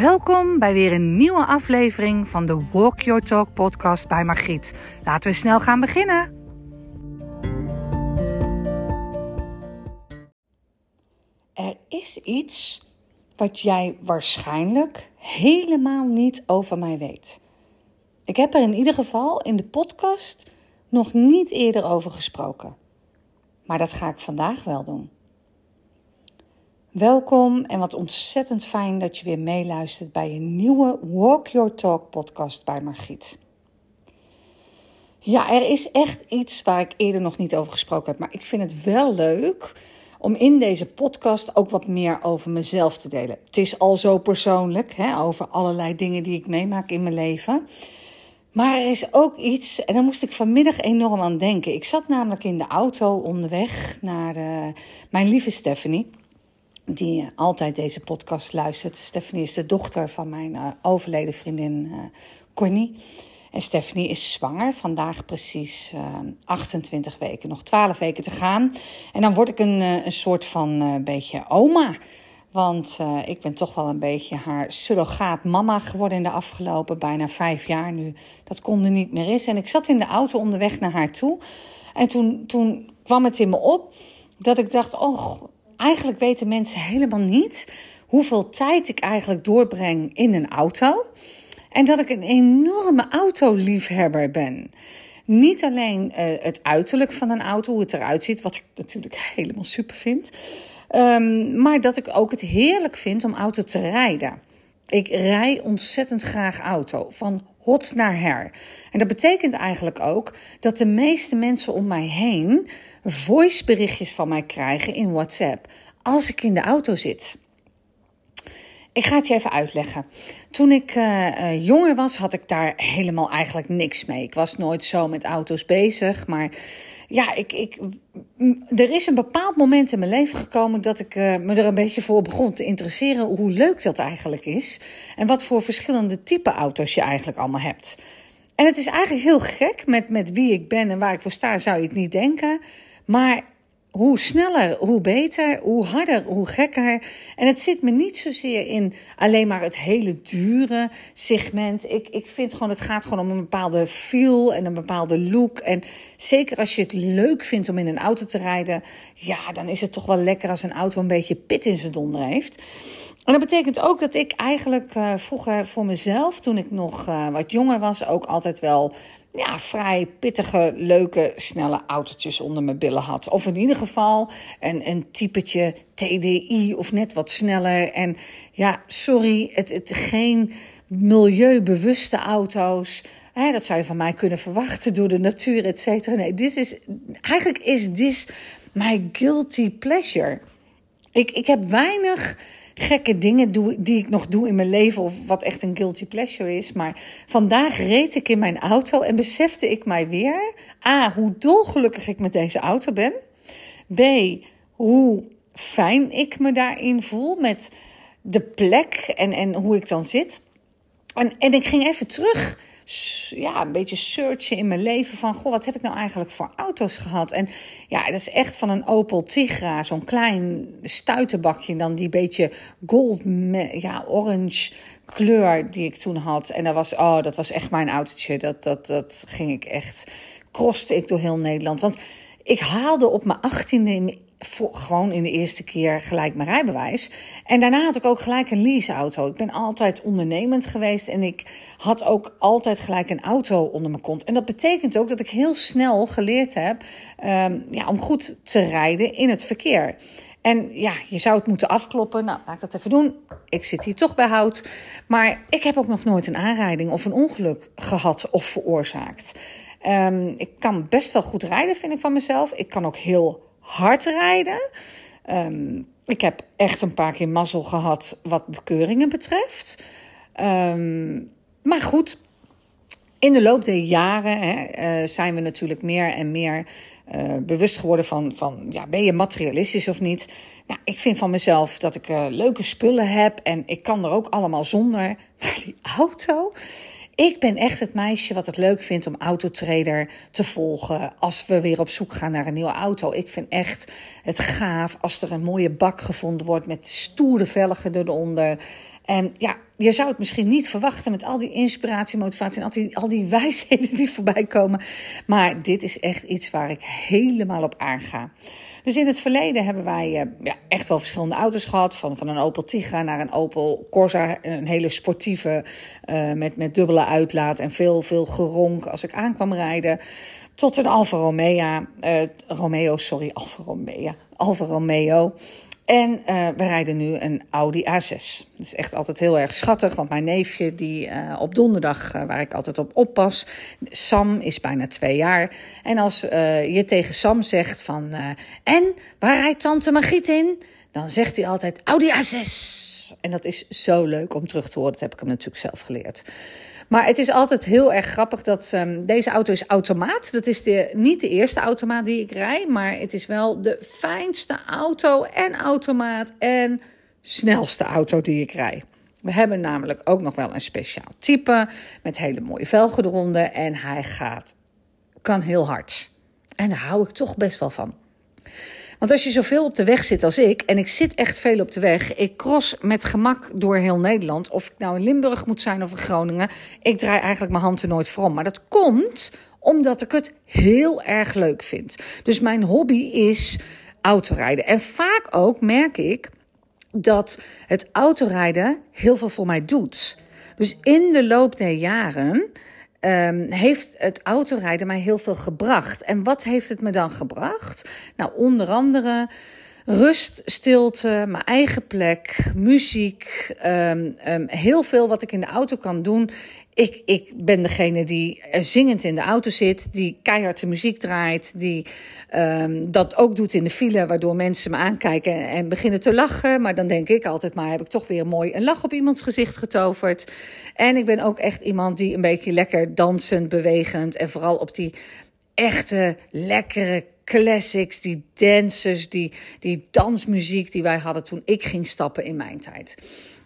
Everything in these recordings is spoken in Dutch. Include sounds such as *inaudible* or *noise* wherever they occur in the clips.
Welkom bij weer een nieuwe aflevering van de Walk Your Talk podcast bij Margriet. Laten we snel gaan beginnen. Er is iets wat jij waarschijnlijk helemaal niet over mij weet. Ik heb er in ieder geval in de podcast nog niet eerder over gesproken. Maar dat ga ik vandaag wel doen. Welkom en wat ontzettend fijn dat je weer meeluistert bij een nieuwe Walk Your Talk podcast bij Margriet. Ja, er is echt iets waar ik eerder nog niet over gesproken heb, maar ik vind het wel leuk om in deze podcast ook wat meer over mezelf te delen. Het is al zo persoonlijk, hè, over allerlei dingen die ik meemaak in mijn leven. Maar er is ook iets, en daar moest ik vanmiddag enorm aan denken. Ik zat namelijk in de auto onderweg naar uh, mijn lieve Stephanie die altijd deze podcast luistert. Stephanie is de dochter van mijn uh, overleden vriendin uh, Connie. En Stephanie is zwanger, vandaag precies uh, eh, 28 weken, nog 12 weken te gaan. En dan word ik een, een soort van beetje oma. Want ik ben toch wel een beetje haar surrogaat mama geworden in de afgelopen bijna vijf jaar nu. Dat kon er niet meer is. En ik zat in de auto onderweg naar haar toe. En toen, toen kwam het in me op dat ik dacht, oh, eigenlijk weten mensen helemaal niet hoeveel tijd ik eigenlijk doorbreng in een auto. En dat ik een enorme autoliefhebber ben. Niet alleen uh, het uiterlijk van een auto, hoe het eruit ziet, wat ik natuurlijk *laughs* helemaal super vind. Um, maar dat ik ook het heerlijk vind om auto te rijden. Ik rij ontzettend graag auto, van hot naar her. En dat betekent eigenlijk ook dat de meeste mensen om mij heen voiceberichtjes van mij krijgen in WhatsApp als ik in de auto zit. Ik ga het je even uitleggen. Toen ik uh, jonger was, had ik daar helemaal eigenlijk niks mee. Ik was nooit zo met auto's bezig. Maar ja, ik, ik, er is een bepaald moment in mijn leven gekomen dat ik uh, me er een beetje voor begon te interesseren hoe leuk dat eigenlijk is. En wat voor verschillende type auto's je eigenlijk allemaal hebt. En het is eigenlijk heel gek met, met wie ik ben en waar ik voor sta, zou je het niet denken. Maar hoe sneller, hoe beter, hoe harder, hoe gekker. En het zit me niet zozeer in alleen maar het hele dure segment. Ik, ik vind gewoon, het gaat gewoon om een bepaalde feel en een bepaalde look. En zeker als je het leuk vindt om in een auto te rijden, ja, dan is het toch wel lekker als een auto een beetje pit in zijn donder heeft. En dat betekent ook dat ik eigenlijk uh, vroeger voor mezelf, toen ik nog uh, wat jonger was, ook altijd wel ja, vrij pittige, leuke, snelle autootjes onder mijn billen had. Of in ieder geval een, een typetje TDI of net wat sneller. En ja, sorry, het, het, geen milieubewuste auto's. Hè, dat zou je van mij kunnen verwachten door de natuur, et cetera. Nee, dit is, eigenlijk is dit my guilty pleasure. Ik, ik heb weinig gekke dingen doe, die ik nog doe in mijn leven. Of wat echt een guilty pleasure is. Maar vandaag reed ik in mijn auto en besefte ik mij weer. A, hoe dolgelukkig ik met deze auto ben. B, hoe fijn ik me daarin voel met de plek en, en hoe ik dan zit. En, en ik ging even terug ja, een beetje searchen in mijn leven van, goh, wat heb ik nou eigenlijk voor auto's gehad? En ja, dat is echt van een Opel Tigra, zo'n klein stuiterbakje, dan die beetje gold, ja, orange kleur die ik toen had. En dat was, oh, dat was echt mijn autootje. Dat, dat, dat ging ik echt, kroste ik door heel Nederland. Want ik haalde op mijn achttiende voor, gewoon in de eerste keer gelijk mijn rijbewijs. En daarna had ik ook gelijk een leaseauto. Ik ben altijd ondernemend geweest en ik had ook altijd gelijk een auto onder mijn kont. En dat betekent ook dat ik heel snel geleerd heb um, ja, om goed te rijden in het verkeer. En ja, je zou het moeten afkloppen. Nou, laat ik dat even doen. Ik zit hier toch bij hout. Maar ik heb ook nog nooit een aanrijding of een ongeluk gehad of veroorzaakt. Um, ik kan best wel goed rijden, vind ik van mezelf. Ik kan ook heel hard rijden. Um, ik heb echt een paar keer mazzel gehad wat bekeuringen betreft. Um, maar goed, in de loop der jaren hè, uh, zijn we natuurlijk meer en meer uh, bewust geworden van, van ja, ben je materialistisch of niet? Nou, ik vind van mezelf dat ik uh, leuke spullen heb en ik kan er ook allemaal zonder. *laughs* Maar die auto, Ik ben echt het meisje wat het leuk vindt om Autotrader te volgen als we weer op zoek gaan naar een nieuwe auto. Ik vind echt het gaaf als er een mooie bak gevonden wordt met stoere velgen eronder. En ja, je zou het misschien niet verwachten met al die inspiratie, motivatie en al die, al die *laughs* wijsheden die voorbij komen. Maar dit is echt iets waar ik helemaal op aanga. Dus in het verleden hebben wij uh, ja, echt wel verschillende auto's gehad. Van, van een Opel Tigra naar een Opel Corsa. Een hele sportieve uh, met, met dubbele uitlaat en veel, veel geronk als ik aankwam rijden. Tot een Alfa Romeo, uh, Romeo, sorry, Alfa Romeo, Alfa Romeo. En uh, we rijden nu een Audi A6. Dat is echt altijd heel erg schattig, want mijn neefje, die uh, op donderdag, uh, waar ik altijd op oppas, Sam is bijna twee jaar. En als je tegen Sam zegt van, en waar rijdt tante Margriet in? Dan zegt hij altijd Audi A6. En dat is zo leuk om terug te horen. Dat heb ik hem natuurlijk zelf geleerd. Maar het is altijd heel erg grappig dat um, deze auto is automaat. Dat is de, niet de eerste automaat die ik rij, maar het is wel de fijnste auto en automaat en snelste auto die ik rij. We hebben namelijk ook nog wel een speciaal type met hele mooie velgen en hij gaat, kan heel hard. En daar hou ik toch best wel van. Want als je zoveel op de weg zit als ik, en ik zit echt veel op de weg, ik cross met gemak door heel Nederland. Of ik nou in Limburg moet zijn of in Groningen, ik draai eigenlijk mijn handen nooit voor om. Maar dat komt omdat ik het heel erg leuk vind. Dus mijn hobby is autorijden. En vaak ook merk ik dat het autorijden heel veel voor mij doet. Dus in de loop der jaren um, heeft het autorijden mij heel veel gebracht. En wat heeft het me dan gebracht? Nou, onder andere rust, stilte, mijn eigen plek, muziek, um, um, heel veel wat ik in de auto kan doen. Ik, ik ben degene die zingend in de auto zit, die keihard de muziek draait, die um, dat ook doet in de file, waardoor mensen me aankijken en beginnen te lachen. Maar dan denk ik altijd maar, heb ik toch weer mooi een lach op iemands gezicht getoverd. En ik ben ook echt iemand die een beetje lekker dansend, bewegend en vooral op die echte, lekkere classics, die dancers, die, die dansmuziek die wij hadden toen ik ging stappen in mijn tijd.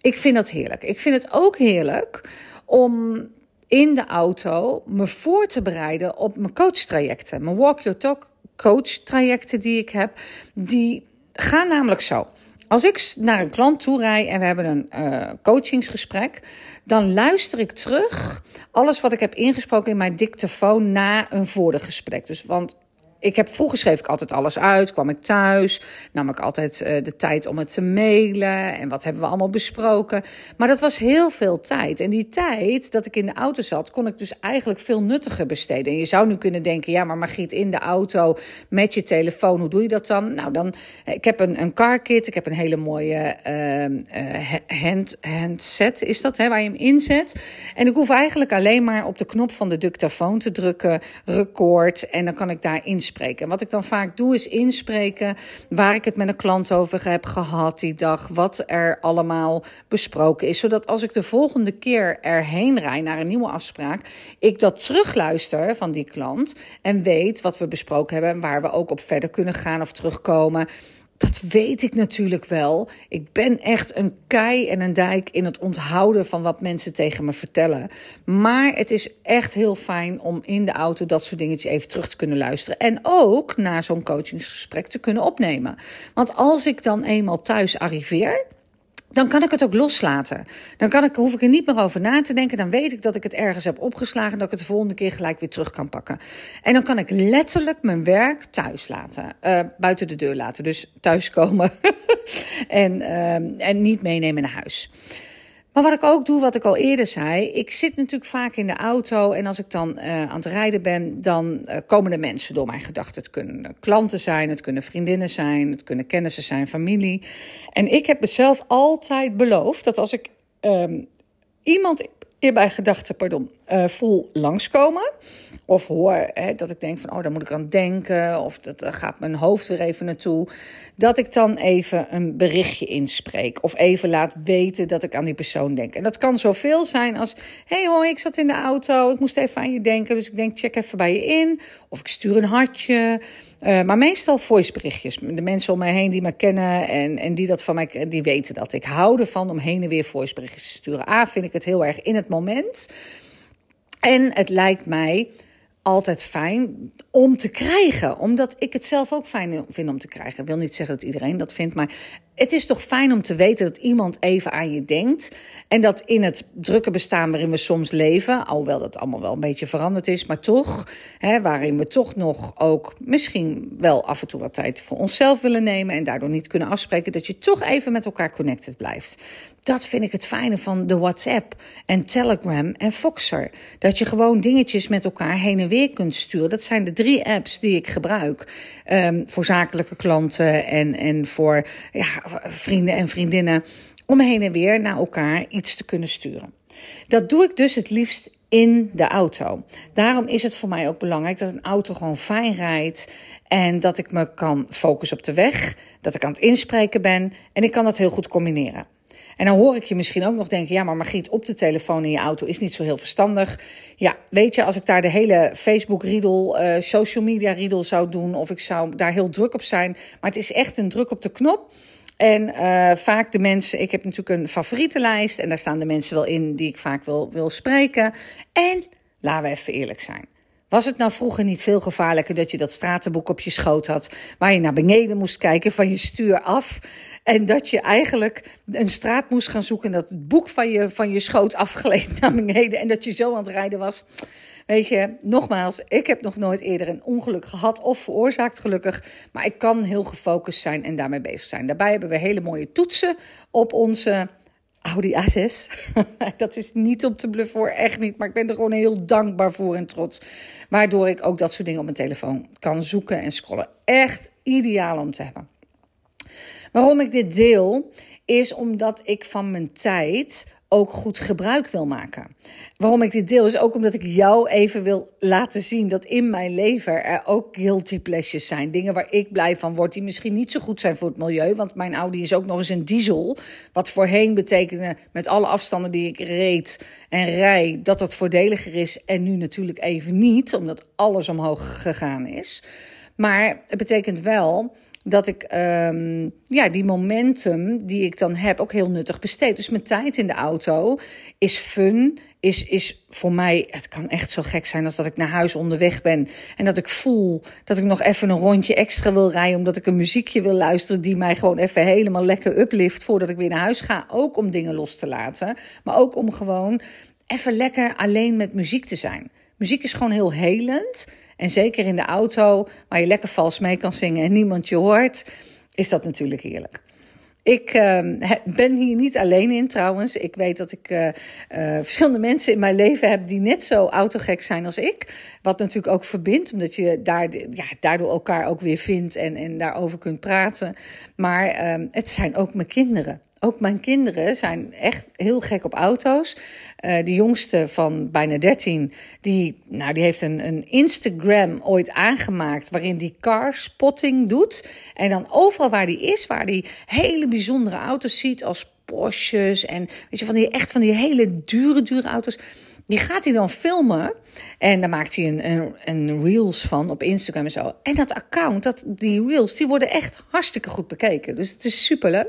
Ik vind dat heerlijk. Ik vind het ook heerlijk om in de auto me voor te bereiden op mijn coachtrajecten. Mijn Walk Your Talk coachtrajecten die ik heb, die gaan namelijk zo. Als ik naar een klant toe rijd en we hebben een uh, coachingsgesprek, dan luister ik terug alles wat ik heb ingesproken in mijn dictafoon na een vorige gesprek. Dus want ik heb, vroeger schreef ik altijd alles uit. Kwam ik thuis, nam ik altijd uh, de tijd om het te mailen. En wat hebben we allemaal besproken. Maar dat was heel veel tijd. En die tijd dat ik in de auto zat, kon ik dus eigenlijk veel nuttiger besteden. En je zou nu kunnen denken, ja, maar Margriet, in de auto met je telefoon, hoe doe je dat dan? Nou, dan, ik heb een, een car kit, ik heb een hele mooie uh, uh, hand, handset, is dat, hè, waar je hem inzet. En ik hoef eigenlijk alleen maar op de knop van de dictafoon te drukken, record. En dan kan ik daar inspreken. Wat ik dan vaak doe is inspreken waar ik het met een klant over heb gehad die dag, wat er allemaal besproken is, zodat als ik de volgende keer erheen rijd naar een nieuwe afspraak, ik dat terugluister van die klant en weet wat we besproken hebben en waar we ook op verder kunnen gaan of terugkomen dat weet ik natuurlijk wel. Ik ben echt een kei en een dijk in het onthouden van wat mensen tegen me vertellen. Maar het is echt heel fijn om in de auto dat soort dingetjes even terug te kunnen luisteren. En ook na zo'n coachingsgesprek te kunnen opnemen. Want als ik dan eenmaal thuis arriveer dan kan ik het ook loslaten. Dan kan ik, hoef ik er niet meer over na te denken. Dan weet ik dat ik het ergens heb opgeslagen. Dat ik het de volgende keer gelijk weer terug kan pakken. En dan kan ik letterlijk mijn werk thuis laten. Uh, buiten de deur laten. Dus thuiskomen. *laughs* en, uh, en niet meenemen naar huis. Maar wat ik ook doe, wat ik al eerder zei, ik zit natuurlijk vaak in de auto en als ik dan uh, aan het rijden ben, dan uh, komen er mensen door mijn gedachten. Het kunnen klanten zijn, het kunnen vriendinnen zijn, het kunnen kennissen zijn, familie. En ik heb mezelf altijd beloofd dat als ik um, iemand bij gedachten, pardon, uh, voel langskomen. Of hoor hè, dat ik denk van, oh, daar moet ik aan denken. Of dat gaat mijn hoofd weer even naartoe. Dat ik dan even een berichtje inspreek. Of even laat weten dat ik aan die persoon denk. En dat kan zoveel zijn als, hey hoi, ik zat in de auto. Ik moest even aan je denken. Dus ik denk, check even bij je in. Of ik stuur een hartje. Uh, maar meestal voiceberichtjes. De mensen om mij heen die me kennen en, en die dat van mij die weten dat. Ik hou ervan om heen en weer voiceberichtjes te sturen. A, vind ik het heel erg in het moment. En het lijkt mij altijd fijn om te krijgen. Omdat ik het zelf ook fijn vind om te krijgen. Ik wil niet zeggen dat iedereen dat vindt, maar het is toch fijn om te weten dat iemand even aan je denkt. En dat in het drukke bestaan waarin we soms leven, alhoewel dat allemaal wel een beetje veranderd is, maar toch, hè, waarin we toch nog ook misschien wel af en toe wat tijd voor onszelf willen nemen en daardoor niet kunnen afspreken, dat je toch even met elkaar connected blijft. Dat vind ik het fijne van de WhatsApp en Telegram en Foxer. Dat je gewoon dingetjes met elkaar heen en weer kunt sturen. Dat zijn de drie apps die ik gebruik. Um, voor zakelijke klanten en, en voor ja, vrienden en vriendinnen. Om heen en weer naar elkaar iets te kunnen sturen. Dat doe ik dus het liefst in de auto. Daarom is het voor mij ook belangrijk dat een auto gewoon fijn rijdt. En dat ik me kan focussen op de weg. Dat ik aan het inspreken ben. En ik kan dat heel goed combineren. En dan hoor ik je misschien ook nog denken: ja, maar Margriet, op de telefoon in je auto is niet zo heel verstandig. Ja, weet je, als ik daar de hele Facebook-riedel, uh, social media-riedel zou doen, of ik zou daar heel druk op zijn. Maar het is echt een druk op de knop. En uh, vaak de mensen, ik heb natuurlijk een favorietenlijst en daar staan de mensen wel in die ik vaak wil, wil spreken. En laten we even eerlijk zijn. Was het nou vroeger niet veel gevaarlijker dat je dat stratenboek op je schoot had, waar je naar beneden moest kijken van je stuur af? En dat je eigenlijk een straat moest gaan zoeken en dat het boek van je, van je schoot afgeleid *laughs* naar beneden en dat je zo aan het rijden was. Weet je, nogmaals, ik heb nog nooit eerder een ongeluk gehad of veroorzaakt, gelukkig. Maar ik kan heel gefocust zijn en daarmee bezig zijn. Daarbij hebben we hele mooie toetsen op onze Audi A6. *laughs* dat is niet op te bluffen voor, echt niet. Maar ik ben er gewoon heel dankbaar voor en trots. Waardoor ik ook dat soort dingen op mijn telefoon kan zoeken en scrollen. Echt ideaal om te hebben. Waarom ik dit deel, is omdat ik van mijn tijd ook goed gebruik wil maken. Waarom ik dit deel is ook omdat ik jou even wil laten zien dat in mijn leven er ook guilty pleasures zijn. Dingen waar ik blij van word, die misschien niet zo goed zijn voor het milieu. Want mijn Audi is ook nog eens een diesel. Wat voorheen betekende met alle afstanden die ik reed en rij, dat dat voordeliger is. En nu natuurlijk even niet, omdat alles omhoog gegaan is. Maar het betekent wel dat ik um, ja, die momentum die ik dan heb ook heel nuttig besteed. Dus mijn tijd in de auto is fun, is, is voor mij, het kan echt zo gek zijn als dat ik naar huis onderweg ben en dat ik voel dat ik nog even een rondje extra wil rijden omdat ik een muziekje wil luisteren die mij gewoon even helemaal lekker uplift voordat ik weer naar huis ga. Ook om dingen los te laten, maar ook om gewoon even lekker alleen met muziek te zijn. Muziek is gewoon heel helend. En zeker in de auto, waar je lekker vals mee kan zingen en niemand je hoort, is dat natuurlijk heerlijk. Ik uh, ben hier niet alleen in trouwens. Ik weet dat ik uh, uh, verschillende mensen in mijn leven heb die net zo autogek zijn als ik. Wat natuurlijk ook verbindt, omdat je daar, ja, daardoor elkaar ook weer vindt en, en daarover kunt praten. Maar uh, het zijn ook mijn kinderen. Ook mijn kinderen zijn echt heel gek op auto's. Uh, de jongste van bijna 13, die, nou, die heeft een, een Instagram ooit aangemaakt waarin die car spotting doet. En dan overal waar die is, waar die hele bijzondere auto's ziet als Porsches en weet je, van die, echt van die hele dure, dure auto's. Die gaat hij dan filmen en dan maakt hij een, een, een, reels van op Instagram en zo. En dat account, dat, die reels, die worden echt hartstikke goed bekeken. Dus het is superleuk.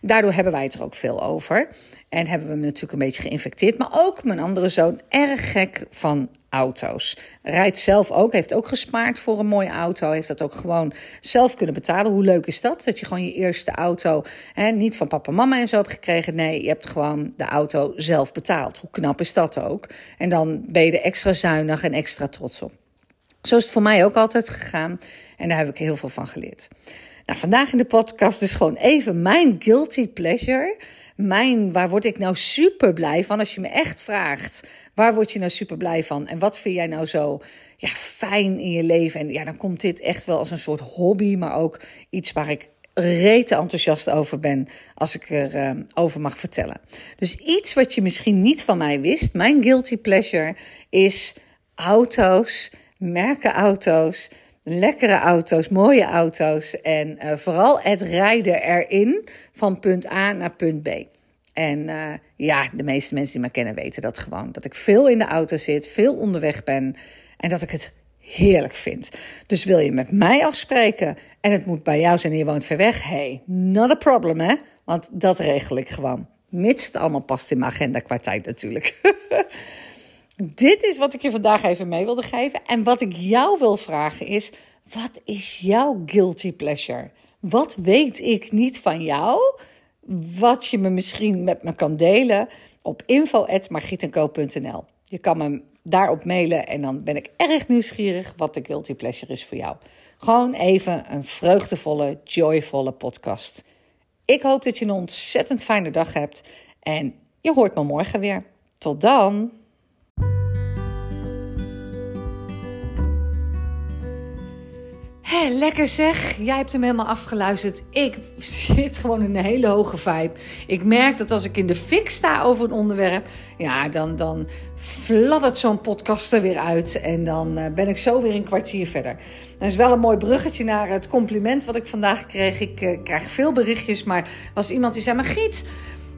Daardoor hebben wij het er ook veel over. En hebben we hem natuurlijk een beetje geïnfecteerd. Maar ook mijn andere zoon, erg gek van auto's. Rijdt zelf ook, heeft ook gespaard voor een mooie auto. Heeft dat ook gewoon zelf kunnen betalen. Hoe leuk is dat? Dat je gewoon je eerste auto hè, niet van papa mama en zo hebt gekregen. Nee, je hebt gewoon de auto zelf betaald. Hoe knap is dat ook? En dan ben je er extra zuinig en extra trots op. Zo is het voor mij ook altijd gegaan. En daar heb ik heel veel van geleerd. Nou, vandaag in de podcast dus gewoon even mijn guilty pleasure mijn, waar word ik nou super blij van? Als je me echt vraagt, waar word je nou super blij van? En wat vind jij nou zo ja, fijn in je leven? En ja, dan komt dit echt wel als een soort hobby, maar ook iets waar ik rete enthousiast over ben als ik er uh, over mag vertellen. Dus iets wat je misschien niet van mij wist, mijn guilty pleasure is auto's, merken auto's, lekkere auto's, mooie auto's en uh, vooral het rijden erin van punt A naar punt B. En uh, ja, de meeste mensen die me kennen weten dat gewoon. Dat ik veel in de auto zit, veel onderweg ben en dat ik het heerlijk vind. Dus wil je met mij afspreken en het moet bij jou zijn en je woont ver weg? Hey, not a problem hè, want dat regel ik gewoon. Mits het allemaal past in mijn agenda qua tijd natuurlijk. *laughs* dit is wat ik je vandaag even mee wilde geven. En wat ik jou wil vragen is: wat is jouw guilty pleasure? Wat weet ik niet van jou? Wat je me misschien met me kan delen op info.margietenco.nl. Je kan me daarop mailen en dan ben ik erg nieuwsgierig wat de guilty pleasure is voor jou. Gewoon even een vreugdevolle, joyvolle podcast. Ik hoop dat je een ontzettend fijne dag hebt en je hoort me morgen weer. Tot dan! Hé, lekker zeg. Jij hebt hem helemaal afgeluisterd. Ik zit gewoon in een hele hoge vibe. Ik merk dat als ik in de fik sta over een onderwerp, ja, dan, dan fladdert zo'n podcast er weer uit. En dan uh, ben ik zo weer een kwartier verder. Dat is wel een mooi bruggetje naar het compliment wat ik vandaag kreeg. Ik uh, krijg veel berichtjes, maar was iemand die zei: Maar Giet,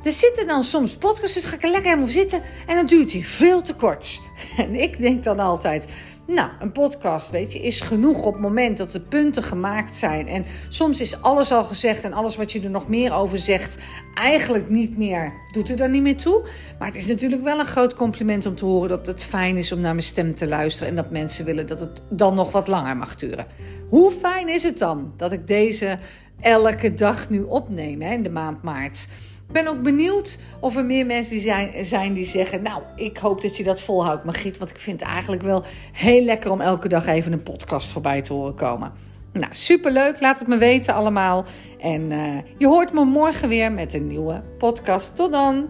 er zitten dan soms podcasts, dus ga ik er lekker helemaal zitten. En dan duurt hij veel te kort. *laughs* En ik denk dan altijd. Nou, een podcast, weet je, is genoeg op het moment dat de punten gemaakt zijn. En soms is alles al gezegd en alles wat je er nog meer over zegt, eigenlijk niet meer, doet er dan niet meer toe. Maar het is natuurlijk wel een groot compliment om te horen dat het fijn is om naar mijn stem te luisteren. En dat mensen willen dat het dan nog wat langer mag duren. Hoe fijn is het dan dat ik deze elke dag nu opneem hè, in de maand maart? Ben ook benieuwd of er meer mensen zijn, zijn die zeggen: Nou, ik hoop dat je dat volhoudt, Margriet. Want ik vind het eigenlijk wel heel lekker om elke dag even een podcast voorbij te horen komen. Nou, superleuk. Laat het me weten allemaal. En uh, je hoort me morgen weer met een nieuwe podcast. Tot dan.